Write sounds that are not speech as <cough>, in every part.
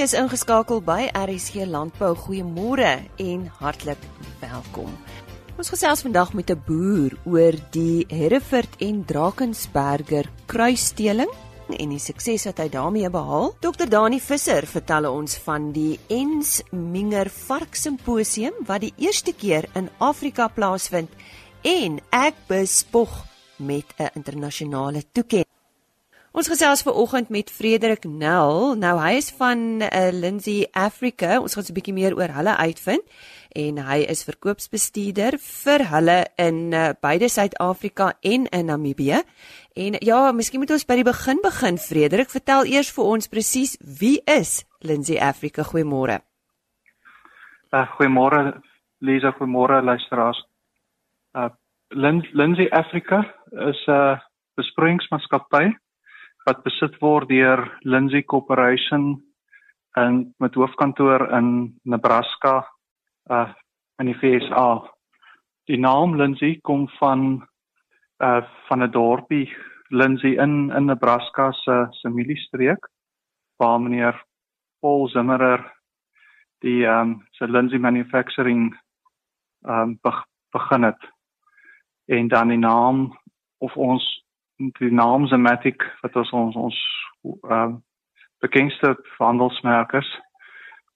is ingeskakel by RSG Landbou. Goeiemôre en hartlik welkom. Ons gesels vandag met 'n boer oor die Hereford en Drakensberger kruissteling en die sukses wat hy daarmee behaal. Dr Dani Visser vertel ons van die Ens Minger Vark Simposium wat die eerste keer in Afrika plaasvind en ek bespog met 'n internasionale toekenning. Ons gesels ver oggend met Frederik Nel. Nou hy is van uh, Lindsay Africa. Ons gaan 'n bietjie meer oor hulle uitvind en hy is verkoopsbestuurder vir hulle in uh, beide Suid-Afrika en in Namibië. En ja, miskien moet ons by die begin begin. Frederik, vertel eers vir ons presies wie is Lindsay Africa? Goeiemôre. Uh, goeiemôre Lisa, goeiemôre luisteraars. Uh Lindsay Africa is 'n uh, besproeiingsmaatskappy wat besit word deur Lindsay Corporation en met hoofkantoor in Nebraska uh in die VSA. Die naam Lindsay kom van uh van 'n dorpie Lindsay in in Nebraska se se mieliestreek waar meneer Paul Zimmerer die ehm um, se Lindsay manufacturing ehm um, be begin het. En dan die naam of ons die naam Zematic wat ons ons ehm um, bekendste handelsmerkers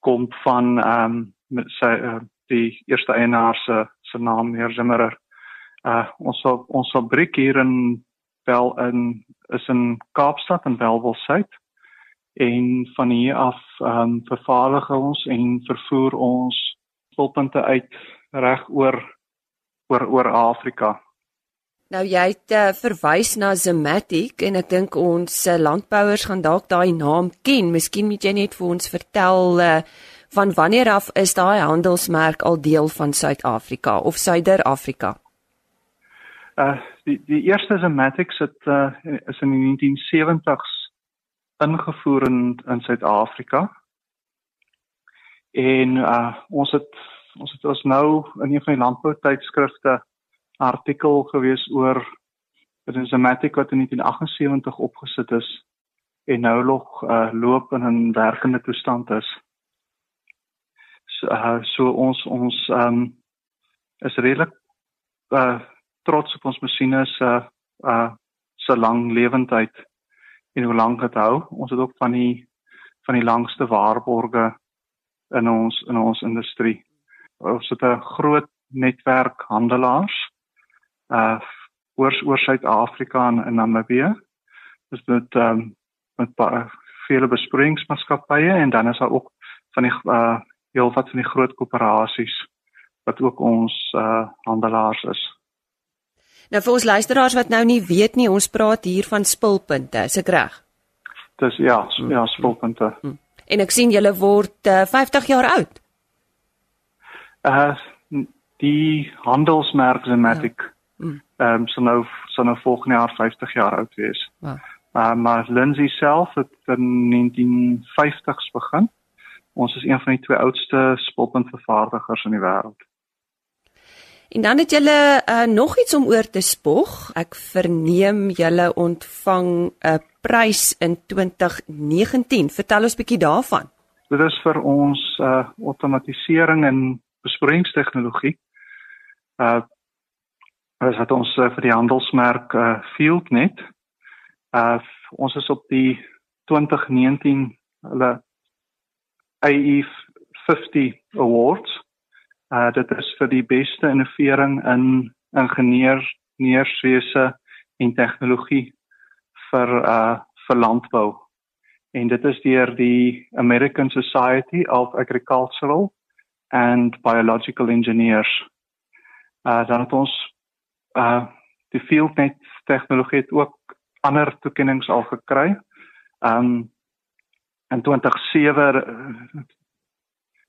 kom van ehm um, met sy uh, die eerste eienaar se se naam meneer Zimmerer. Uh ons so, ons fabriek hier in wel in is in Kaapstad en Welwelsuid en van hier af ehm um, vervaardig ons en vervoer ons stolpunte uit reg oor oor oor Afrika. Nou jy het uh, verwys na Zematic en ek dink ons uh, landbouers gaan dalk daai naam ken. Miskien moet jy net vir ons vertel uh, van wanneer af is daai handelsmerk al deel van Suid-Afrika of Suider-Afrika? Uh die die eerste Zematic het uh, is in die 1970s ingevoer in in Suid-Afrika. En uh ons het ons het ons nou in een van die landbou tydskrifte artikel gewees oor dit is 'n matic wat in 1978 opgesit is en nou nog uh, loop in 'n werkende toestand is. So, uh, so ons ons um, is redelik uh, trots op ons masjiene se uh, uh, se lang lewendheid en hoe lank dit hou. Ons het ook van die van die langste waarborge in ons in ons industrie. Ons het 'n groot netwerk handelaars uh oor oor Suid-Afrika en in Namibië. Dis met ehm um, met vele besproeiingsmaatskappye en dan is daar ook van die uh heel wat van die groot koöperasies wat ook ons uh handelaars is. Nou vir ons luisteraars wat nou nie weet nie, ons praat hier van spulpunte, is ek reg? Dis ja, ja, spulpunte. Hmm. En ek sien julle word uh, 50 jaar oud. Uh die handelsmerk Zematic ja Ehm um, so nou so nou volgende jaar 50 jaar oud wees. Ja. Maar maar Lindsay self het in 1950s begin. Ons is een van die twee oudste spulpuntvervaardigers in die wêreld. En dan het julle uh, nog iets om oor te spog. Ek verneem julle ontvang 'n prys in 2019. Vertel ons bietjie daarvan. Dit is vir ons uh outomatisering en besproeiingstegnologie. Uh is wat ons uh, vir die handelsmerk uh, Fieldnet. Uh ons is op die 2019 hulle AE50 Awards. Uh dit is vir die beste innovering in ingenieurswese en tegnologie vir uh vir landbou. En dit is deur die American Society of Agricultural and Biological Engineers. Uh dan het ons uh die fieldnet tegnologie het ook ander toekenninge al gekry. Um in 2007 uh,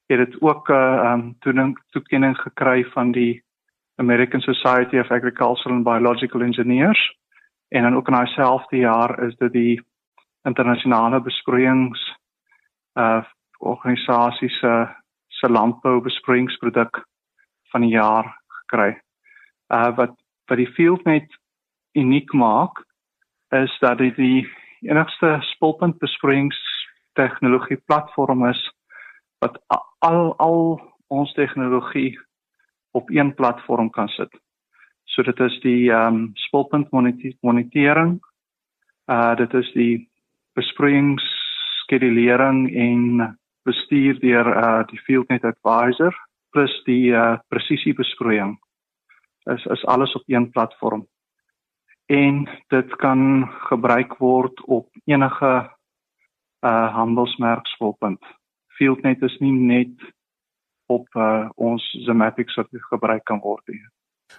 het dit ook 'n uh, um toekenning toekenning gekry van die American Society of Agricultural and Biological Engineers en dan ook in daai selfde jaar is dit die internasionale besproeiings uh organisasie se se landbou besproeiingsproduk van die jaar gekry. Uh wat wat die fieldnet uniek maak is dat dit die enigste spulpunt besproeiings tegnologie platform is wat al al ons tegnologie op een platform kan sit. So dit is die ehm um, spulpunt monitering. Uh dit is die besproeiingsskedulering en bestuur deur uh die FieldNet advisor plus die uh presisiebesproeiing. Is is alles op een platform. En dit kan gebruik word op enige uh handelsmerk spulpunt. FieldNet is nie net op uh, ons Zematic wat gebruik kan word hier.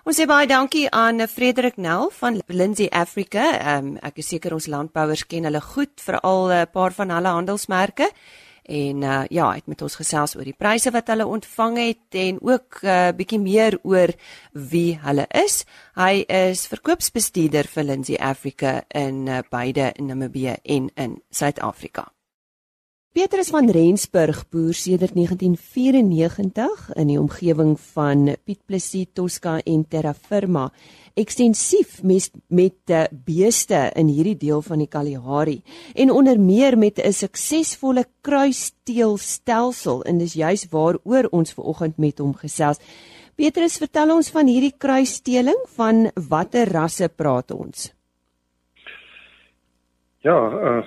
Ons sê baie dankie aan Frederik Nel van Lindsay Africa. Um, ek is seker ons landbouers ken hulle goed, veral 'n paar van hulle handelsmerke. En uh, ja, het met ons gesels oor die pryse wat hulle ontvang het en ook 'n uh, bietjie meer oor wie hulle is. Hy is verkoopsbestuurder vir Lindsay Africa in uh, beide Namibië en in Suid-Afrika. Petrus van Rensburg boer sedert 1994 in die omgewing van Piet Plessis, Tosca en Terra Firma ekstensief met met beeste in hierdie deel van die Kalahari en onder meer met 'n suksesvolle kruisteelstelsel en dis juis waaroor ons ver oggend met hom gesels. Petrus, vertel ons van hierdie kruisteeling, van watter rasse praat ons? Ja, uh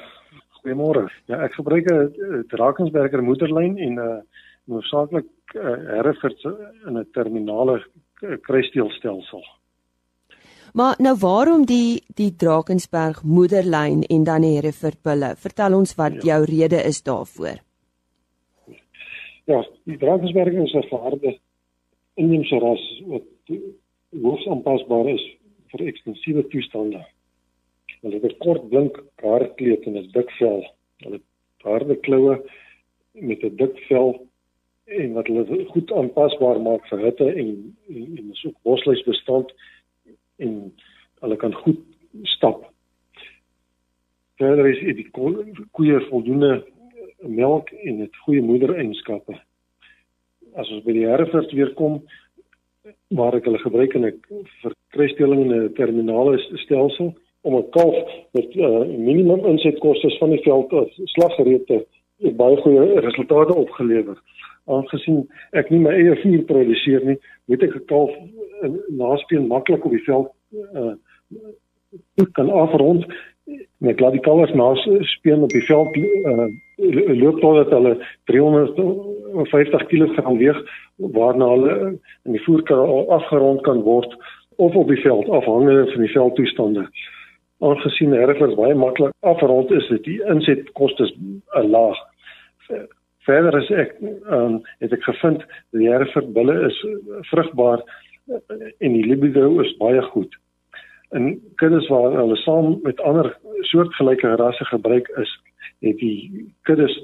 Goeiemôre. Ja, ek gebruik 'n Drakensberger moederlyn en 'n uh, noodsaaklik uh, Hereford in 'n terminale kruisdeelstelsel. Maar nou waarom die die Drakensberg moederlyn en dan die Hereford bulle? Vertel ons wat ja. jou rede is daarvoor. Ja, die Drakensberg is 'n verharde inheemse ras wat hoogs aanpasbaar is vir ekstensiewe toestande. Hulle het 'n kort blink haarkleed en 'n dik vel. Hulle het harde kloue met 'n dik vel en wat hulle goed aanpasbaar maak vir hitte en en, en so bosluis bestand en hulle kan goed stap. Verder is die koeie voldoende melk en het goeie moedereienskappe. As ons by die Hereford weer kom waar ek hulle gebruik in 'n verkruisdeling in 'n terminale stelsel om 'n kalf met uh, minimum insetkoste van die veld as slaggereed te baie goeie resultate opgelewer. Aangesien ek nie my eie voer produseer nie, moet ek 'n kalf uh, naspeen maklik op die veld uh kan afrond met laat die kalvers naspeen op die veld uh loop totdat hulle 350 kg weeg waarna hulle in die voerkar afgerond kan word of op die veld afhangende van die veldtoestande aangesien Hereford baie maklik afrond is dit die insetkoste is uh, laag. Verder is ek um, het ek gevind die Hereford bulle is vrugbaar en die libido is baie goed. En kuddes waar hulle saam met ander soortgelyke rasse gebruik is, het die kuddes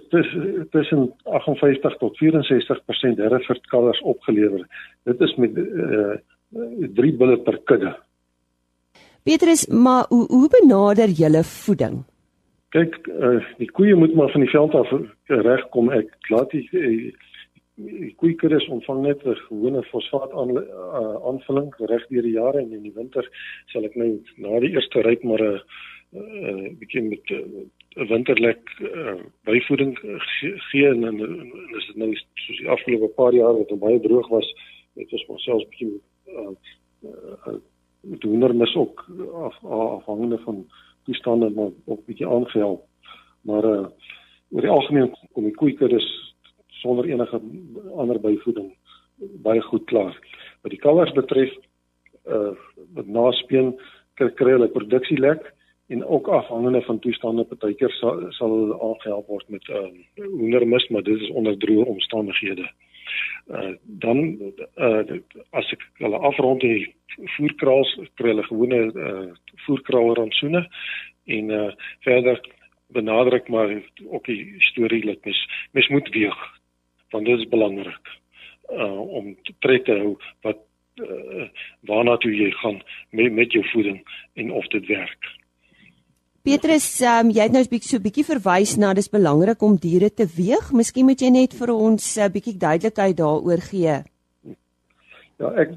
tussen 58 tot 64% Hereford kalvers opgelewer. Dit is met uh, drie bulle per kudde. Petrus, maar hoe hoe benader julle voeding? Kyk, uh, die koeie moet maar van die veld af regkom. Ek laat die uh, die koeikuddes ontvang net 'n gewone fosfaat aan uh, aanvulling reg deur die jare en in die winter sal ek nou na die eerste ryp maar 'n uh, bietjie met 'n uh, winterlek uh, byvoeding gee en en is dit nou soos die afgelope paar jaar wat baie droog was, het ons maar selfs bietjie uh, uh, met hoendermis ook af, afhangende van toestande maar ook bietjie aangehelp. Maar uh oor die algemeen kom die koeikuddes sonder enige ander byvoeding baie goed klaar. Wat die kalvers betref uh met naspeen kry kry hulle produksie lek en ook afhangende van toestande partykeer sal sal hulle aangehelp word met uh hoendermis maar dit is onder droë omstandighede. Uh dan uh as ek hulle afrond die voerkraals kry hulle gewone uh voerkraal rantsoene en uh verder benadruk maar ook die storie dat mens mens moet weeg want dit is belangrik uh om te trek te hou wat uh, waarna toe jy gaan met met jou voeding en of dit werk. Petrus, um, jy het nou so 'n bietjie verwys na dis belangrik om diere te weeg. Miskien moet jy net vir ons 'n uh, bietjie duidelikheid daaroor gee. Ja, ek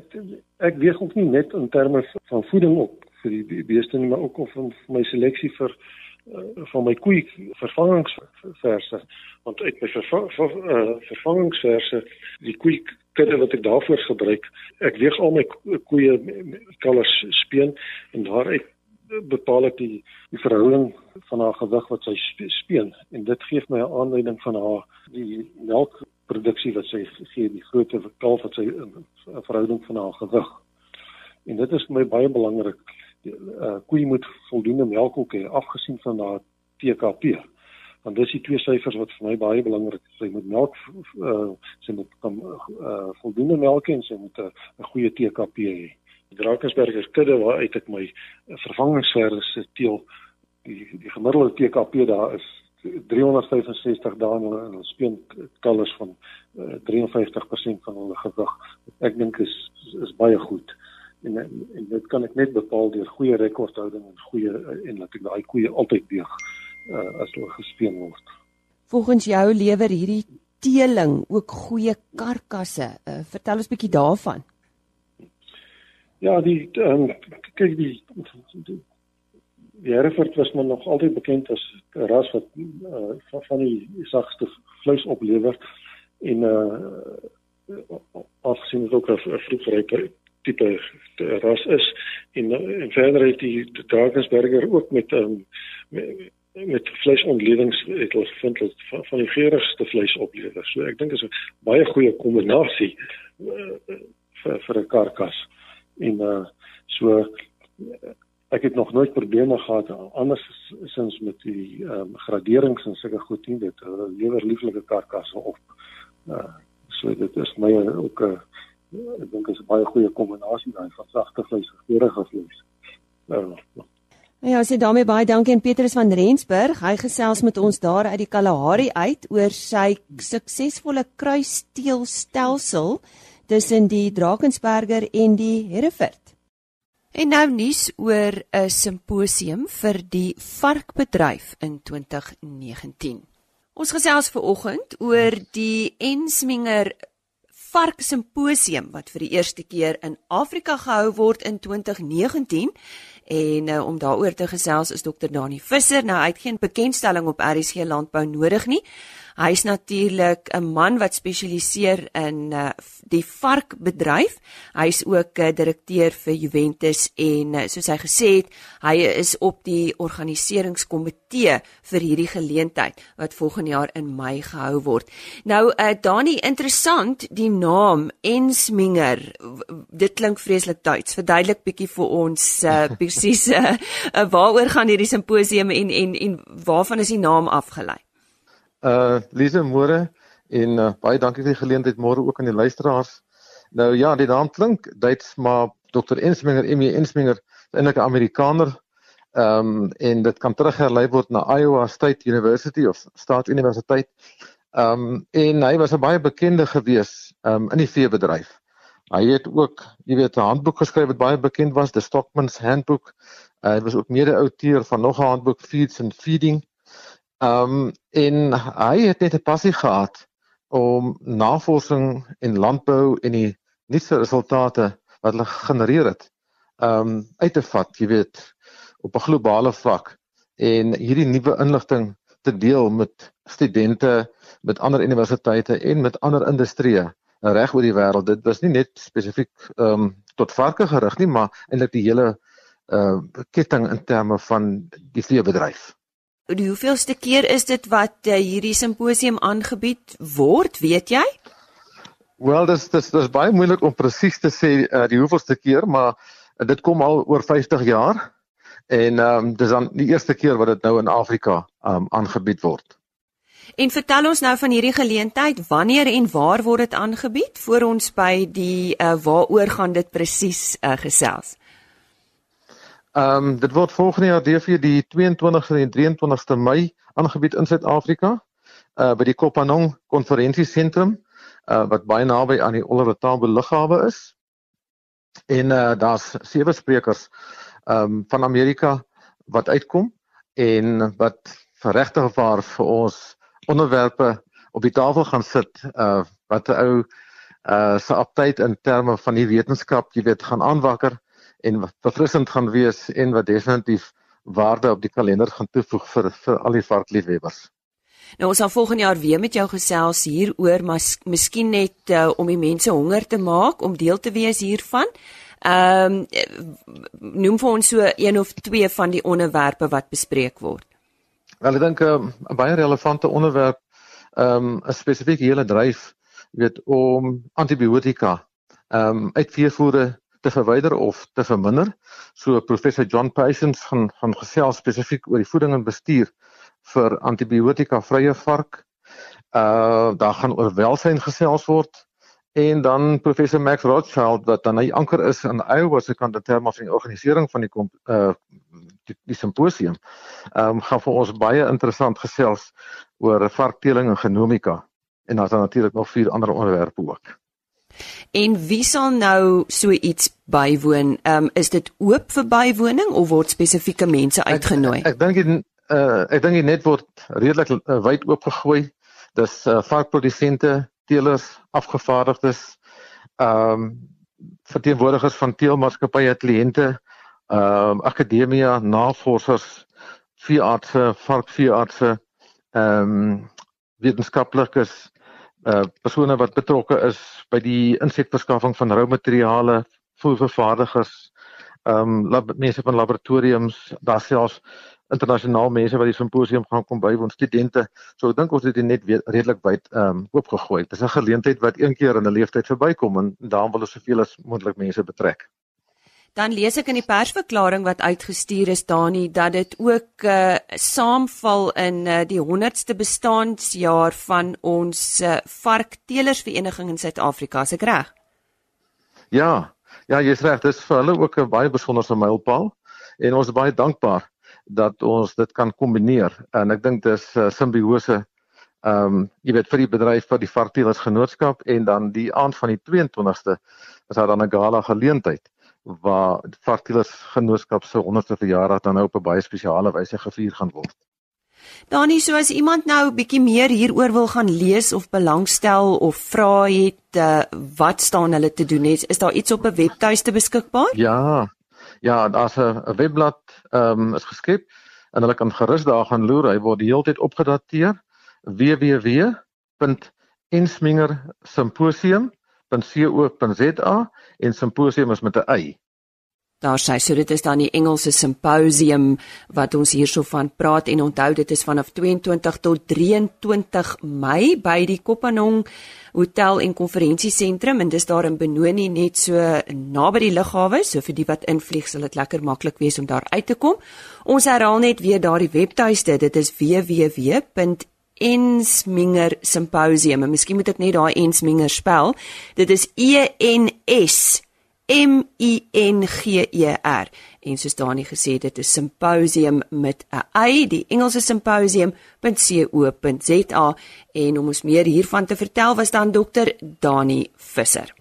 ek weeg ook nie net in terme van voeding op vir die beeste nie, maar ook of van my seleksie vir van my koei vervangingsverse want uit my verva ver, uh, vervangingsverse die koei kudde wat ek daarvoor gebruik ek weeg al my koeie kalvers speen en daaruit bepaal ek die die verhouding van haar gewig wat sy speen. En dit gee my 'n aanduiding van haar die melkproduksie wat sy gee die grootte van kalf wat sy 'n verhouding van haar gewig. En dit is vir my baie belangrik. Die uh, koei moet voldoende melk ook hê afgesien van haar TKP want dis die twee syfers wat vir my baie belangrik is. Sy moet melk uh, sy moet kan uh, voldoende melk en sy moet 'n uh, goeie TKP hê Drakensberger kudde waar uit ek my vervangingsverse teel die die gemiddelde TKP daar is 365 dae en hulle speen kalvers van uh, 53% van hulle gewig. Ek dink is is baie goed. En en dit kan ek net bepaal deur goeie rekordhouding en goeie en laat ek daai koeie altyd weeg uh, as hulle gespeen word. Volgens jou lewer hierdie teeling ook goeie karkasse. Uh, vertel ons bietjie daarvan. Ja, die ehm um, kyk die die Hereford was maar nog altyd bekend as 'n ras wat uh, van, van die sagste vleis oplewer en uh afsien dit ook 'n vroegryke tipe ras is en, en verder het die Drakensberger ook met um, met, met vleisontledings het ons vind dat van, van die geurigste vleis oplewer. So ek dink is 'n baie goeie kombinasie uh, vir vir 'n karkas en uh so ek het nog nooit probleme gehad anders sins met die um, graderings en sulke goed nie dit hulle lewer lieflike karkasse op. Uh so dit is my ook 'n uh, ek dink is 'n baie goeie kombinasie daai van sagte vleis en geurende vleis. Uh, Ja, sê daarmee baie dankie aan Petrus van Rensburg. Hy gesels met ons daar uit die Kalahari uit oor sy suksesvolle kruisteelstelsel tussen die Drakensberger en die Hereford. En nou nuus oor 'n simposium vir die varkbedryf in 2019. Ons gesels ver oggend oor die Ensminger Vark Simposium wat vir die eerste keer in Afrika gehou word in 2019 en uh, om daaroor te gesels is dokter Dani Visser. Nou hy het geen bekendstelling op RSG landbou nodig nie. Hy's natuurlik 'n man wat spesialiseer in uh, die varkbedryf. Hy's ook 'n uh, direkteur vir Juventus en uh, soos hy gesê het, hy is op die organiseringskomitee vir hierdie geleentheid wat volgende jaar in Mei gehou word. Nou uh, Dani, interessant die naam Ensminger. Dit klink vreeslik Duits. Verduidelik bietjie vir ons uh, <laughs> presies uh, uh, waaroor gaan hierdie simposium en en en waarvan is die naam afgelei? Uh Lise môre en uh, baie dankie vir die geleentheid môre ook aan die luisteraars. Nou ja, die naam klink Duits, maar Dr. Ensminger, Emmy Ensminger, is eintlik 'n Amerikaner. Ehm um, en dit kan teruggelei word na Iowa State University of Staatsuniversiteit. Ehm um, en hy was 'n baie bekende gewees ehm um, in die veebedryf. Hy het ook, jy weet, 'n handboek geskryf wat baie bekend was, The Stockman's Handbook. Uh, hy was ook mede-outeur van nog 'n handboek Feeds and Feeding. Ehm um, en hy het net 'n passie gehad om navorsing en landbou en die nuutste resultate wat hulle genereer het, ehm um, uit te vat, jy weet, op 'n globale vlak en hierdie nuwe inligting te deel met studente, met ander universiteite en met ander industrieë reg oor die wêreld. Dit was nie net spesifiek ehm um, tot varke gerig nie, maar eintlik die hele uh ketting in terme van die veebedryf. Die hoeveelste keer is dit wat uh, hierdie simposium aangebied word, weet jy? Wel, dis dis dis baie moeilik om presies te sê uh, die hoeveelste keer, maar uh, dit kom al oor 50 jaar en ehm um, dis dan die eerste keer wat dit nou in Afrika ehm um, aangebied word. En vertel ons nou van hierdie geleentheid, wanneer en waar word dit aangebied? Voor ons by die uh, waaroor gaan dit presies uh, gesels? Ehm um, dit word volgende jaar DV die 22ste en 23ste Mei aangebied in Suid-Afrika uh by die Kopanong konferensiesentrum uh wat baie naby aan die Oliver Tambo lughawe is. En uh daar's sewe sprekers ehm um, van Amerika wat uitkom en wat regtig waar vir ons onderwerpe op die tafel gaan sit uh wat 'n ou uh se aptyd in terme van die wetenskap, jy weet, gaan aanwakker en wat verfrissend gaan wees en wat definitief waarde op die kalender gaan toevoeg vir vir al die varkliefhebbers. Nou ons sal volgende jaar weer met jou gesels hieroor, maar miskien net uh, om die mense honger te maak om deel te wees hiervan. Ehm um, noem vir ons so een of twee van die onderwerpe wat bespreek word. Wel ek dink ehm, 'n um, baie relevante onderwerp ehm um, 'n spesifieke hele dryf weet om antibiotika ehm um, uit veevoere te verwyder of te verminder. So professor John Patience gaan gaan gesels spesifiek oor die voeding en bestuur vir antibiotika vrye vark. Uh daar gaan oor welsyn gesels word en dan professor Max Rothschild wat dan hy anker is in Iowa se kant in terme van die organisering van die uh die, die simposium. Ehm um, gaan vir ons baie interessant gesels oor varkteeling en genomika en dan natuurlik nog vier ander onderwerpe ook. En wie sal nou so iets bywoon? Ehm um, is dit oop vir bywoning of word spesifieke mense uitgenooi? Ek, ek dink dit uh ek dink dit net word redelik uh, wyd oopgegooi. Dis uh, varkprodusente teelers, afgevaardigdes, ehm um, verteenwoordigers van teelmaatskappye, kliënte, ehm um, akademia, navorsers, veeartse, varkveeartse, ehm um, wetenskaplikes, uh persone wat betrokke is by die insekverskaffing van roumateriale, voervervaardigers, ehm um, mense van laboratoriums, daar selfs internasionaal mense wat die simposium gaan kom bywoon, studente. So ek dink ons het dit net redelik wyd ehm um, oopgegooi. Dit is 'n geleentheid wat een keer in 'n lewenstyd verbykom en daarom wil ons soveel as moontlik mense betrek. Dan lees ek in die persverklaring wat uitgestuur is Dani dat dit ook uh saamval in uh, die 100ste bestaanjaar van ons uh, varktelersvereniging in Suid-Afrika, is ek reg? Ja. Ja, jy's reg. Dit is vir hulle ook 'n baie besonderse mylpaal en ons is baie dankbaar dat ons dit kan kombineer en ek dink dis uh, simbiose ehm um, jy weet vir die bedryf vir die varkteelers genootskap en dan die aand van die 22ste is daar dan 'n gala geleentheid waar varkteelers genootskap se 100ste verjaardag dan nou op 'n baie spesiale wyse gevier gaan word. Danie, so as iemand nou bietjie meer hieroor wil gaan lees of belangstel of vra het, uh, wat staan hulle te doen? Is, is daar iets op 'n webtuiste beskikbaar? Ja. Ja, daar's 'n webblad ehm um, is geskep en hulle kan gerus daar gaan loer. Hy word die hele tyd opgedateer. www.insmingersymposium.co.za en symposium is met 'n y. Daar sê so dit is dan die Engelse simposium wat ons hierso van praat en onthou dit is vanaf 22 tot 23 Mei by die Kopanong Hotel en Konferensiesentrum en dis daar in Benoni net so naby die lughawe so vir die wat invlieg sal dit lekker maklik wees om daar uit te kom. Ons herhaal net weer daardie webtuiste dit is www ensminger simposium. Miskien moet ek net daai ensminger spel. Dit is E N S M I N G E R. En soos Dani gesê het, dit is simposium met 'n y, die Engelse simposium.co.za en om ons meer hiervan te vertel was dan dokter Dani Visser.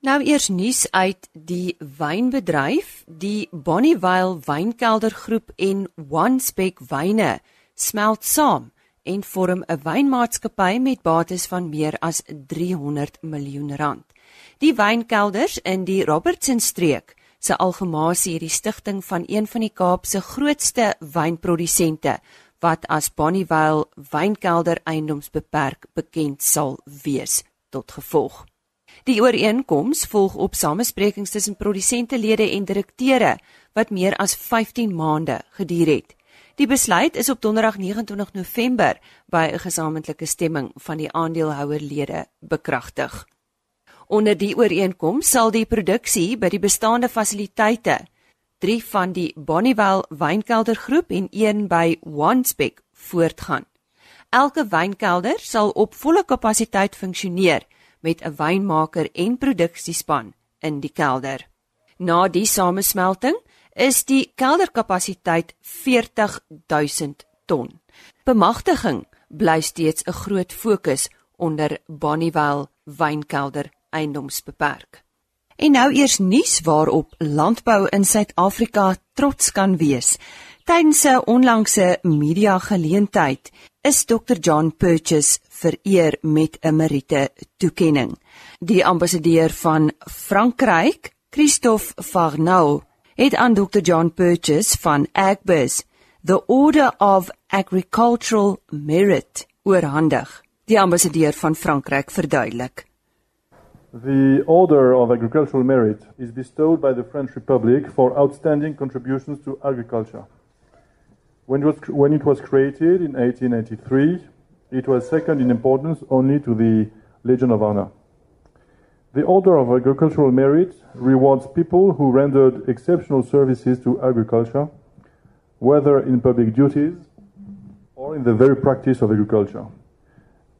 Nou eers nuus uit die wynbedryf, die Bonnievale Wynkelder Groep en Onespec Wyne smelt saam en vorm 'n wynmaatskappy met bates van meer as 300 miljoen rand. Die wynkelders in die Robertson streek se algemasie hierdie stigting van een van die Kaap se grootste wynprodusente wat as Bonnievale Wynkelder Eiendomsbeperk bekend sal wees tot gevolg. Die ooreenkoms volg op samesprekings tussen produsentelede en direkteure wat meer as 15 maande geduur het. Die besluit is op Donderdag 29 November by 'n gesamentlike stemming van die aandeelhouerlede bekragtig. Onder die ooreenkoms sal die produksie by die bestaande fasiliteite, 3 van die Bonnievale Wynkelder groep en 1 by Wanspek voortgaan. Elke wynkelder sal op volle kapasiteit funksioneer met 'n wynmaker en produksiespan in die kelder. Na die samesmelting is die kelderkapasiteit 40000 ton. Bemagtiging bly steeds 'n groot fokus onder Bonnievale Wynkelder eiendomsbeperk. En nou eers nuus waarop landbou in Suid-Afrika trots kan wees. Tydens 'n onlangse media geleentheid is Dr John Purchase vereer met 'n Merite toekenning. Die ambassadeur van Frankryk, Christophe Farnau, het aan Dr John Purchase van Agbiz the Order of Agricultural Merit oorhandig. Die ambassadeur van Frankryk verduidelik. The Order of Agricultural Merit is bestowed by the French Republic for outstanding contributions to agriculture. When it was, when it was created in 1883, it was second in importance only to the Legion of Honor. The Order of Agricultural Merit rewards people who rendered exceptional services to agriculture, whether in public duties or in the very practice of agriculture.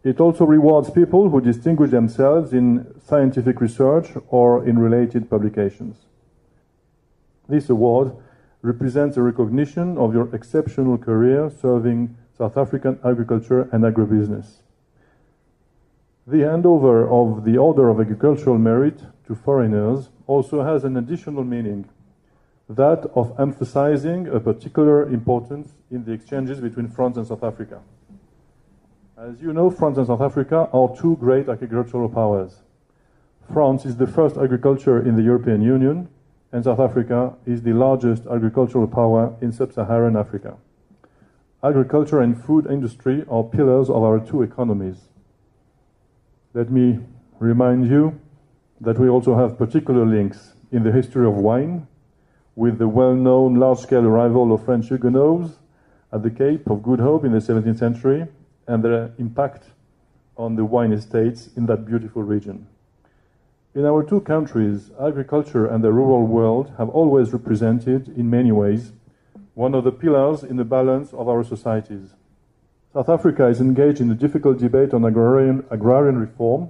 It also rewards people who distinguish themselves in scientific research or in related publications. This award represents a recognition of your exceptional career serving South African agriculture and agribusiness. The handover of the Order of Agricultural Merit to foreigners also has an additional meaning that of emphasizing a particular importance in the exchanges between France and South Africa. As you know, France and South Africa are two great agricultural powers. France is the first agriculture in the European Union, and South Africa is the largest agricultural power in sub Saharan Africa. Agriculture and food industry are pillars of our two economies. Let me remind you that we also have particular links in the history of wine with the well known large scale arrival of French Huguenots at the Cape of Good Hope in the 17th century and their impact on the wine estates in that beautiful region. In our two countries, agriculture and the rural world have always represented, in many ways, one of the pillars in the balance of our societies. South Africa is engaged in a difficult debate on agrarian, agrarian reform,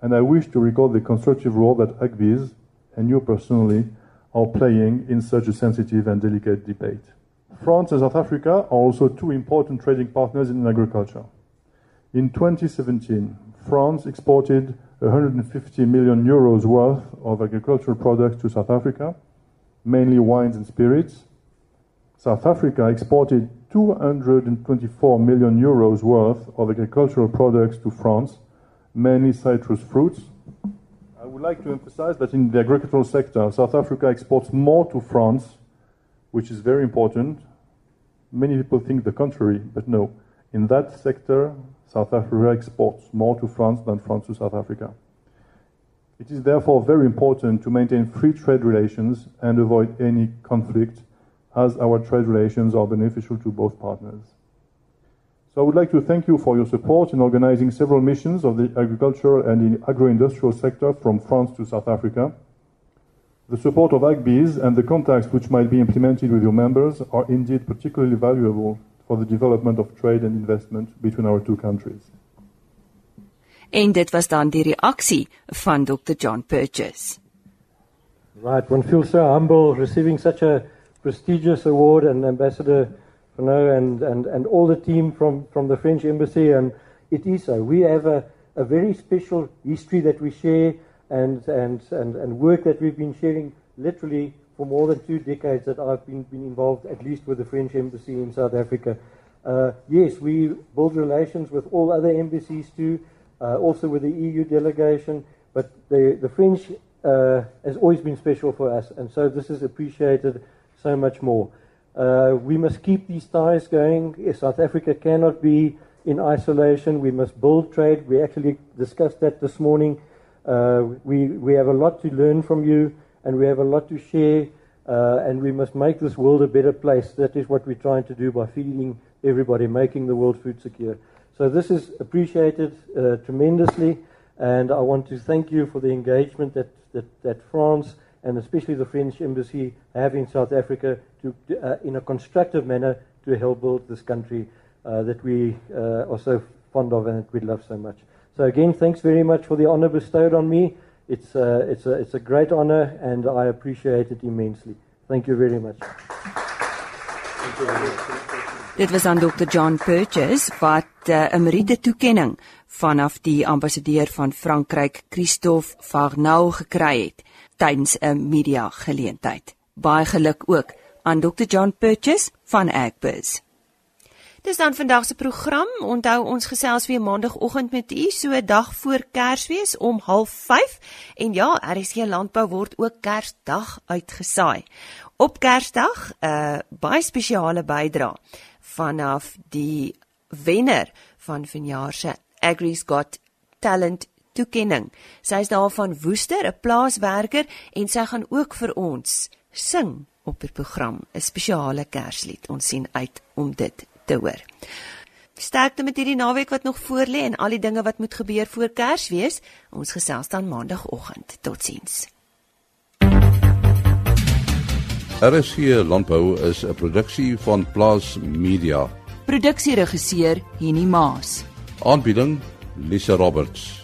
and I wish to recall the constructive role that AGVIS, and you personally, are playing in such a sensitive and delicate debate. France and South Africa are also two important trading partners in agriculture. In 2017, France exported 150 million euros worth of agricultural products to South Africa, mainly wines and spirits. South Africa exported 224 million euros worth of agricultural products to France, mainly citrus fruits. I would like to emphasize that in the agricultural sector, South Africa exports more to France, which is very important. Many people think the contrary, but no. In that sector, South Africa exports more to France than France to South Africa. It is therefore very important to maintain free trade relations and avoid any conflict as our trade relations are beneficial to both partners. So I would like to thank you for your support in organizing several missions of the agricultural and the agro-industrial sector from France to South Africa. The support of AGBIS and the contacts which might be implemented with your members are indeed particularly valuable for the development of trade and investment between our two countries. En dit was dan die reaksie van Dr John Purchase. Right, one feels so humble receiving such a prestigious award and Ambassador Renault and, and, and all the team from, from the French Embassy and it is so. We have a, a very special history that we share and, and, and, and work that we've been sharing literally for more than two decades that I've been, been involved at least with the French Embassy in South Africa. Uh, yes, we build relations with all other embassies too, uh, also with the EU delegation, but the, the French uh, has always been special for us, and so this is appreciated so much more. Uh, we must keep these ties going. South Africa cannot be in isolation. We must build trade. We actually discussed that this morning. Uh, we, we have a lot to learn from you, and we have a lot to share, uh, and we must make this world a better place. That is what we're trying to do by feeding everybody, making the world food secure. So this is appreciated uh, tremendously, and I want to thank you for the engagement that, that, that France and especially the French embassy have in South Africa to, uh, in a constructive manner to help build this country uh, that we uh, are so fond of and that we love so much. So again, thanks very much for the honor bestowed on me. It's, uh, it's, a, it's a great honor and I appreciate it immensely. Thank you very much. Thank you very much. Dit was aan Dr John Purchase wat uh, 'n meriete toekenning vanaf die ambassadeur van Frankryk, Christophe Farnau gekry het tydens 'n media geleentheid. Baie geluk ook aan Dr John Purchase van Agbiz. Dis dan vandag se program. Onthou ons gesels weer maandagooggend met u so dag voor Kersfees om 05:30 en ja, RSG Landbou word ook Kersdag uitgesaai. Op Kersdag 'n uh, baie spesiale bydra vanaf die wenner van vanjaar se Agri's Got Talent toekenning. Sy is daar van Woester, 'n plaaswerker en sy gaan ook vir ons sing op die program 'n spesiale Kerslied. Ons sien uit om dit te hoor. Sterkte met hierdie naweek wat nog voorlê en al die dinge wat moet gebeur voor Kersfees. Ons gesels dan maandagooggend. Totsiens. RSC Landbou is 'n produksie van Plaas Media. Produksieregisseur Henny Maas. Aanbieding Lisa Roberts.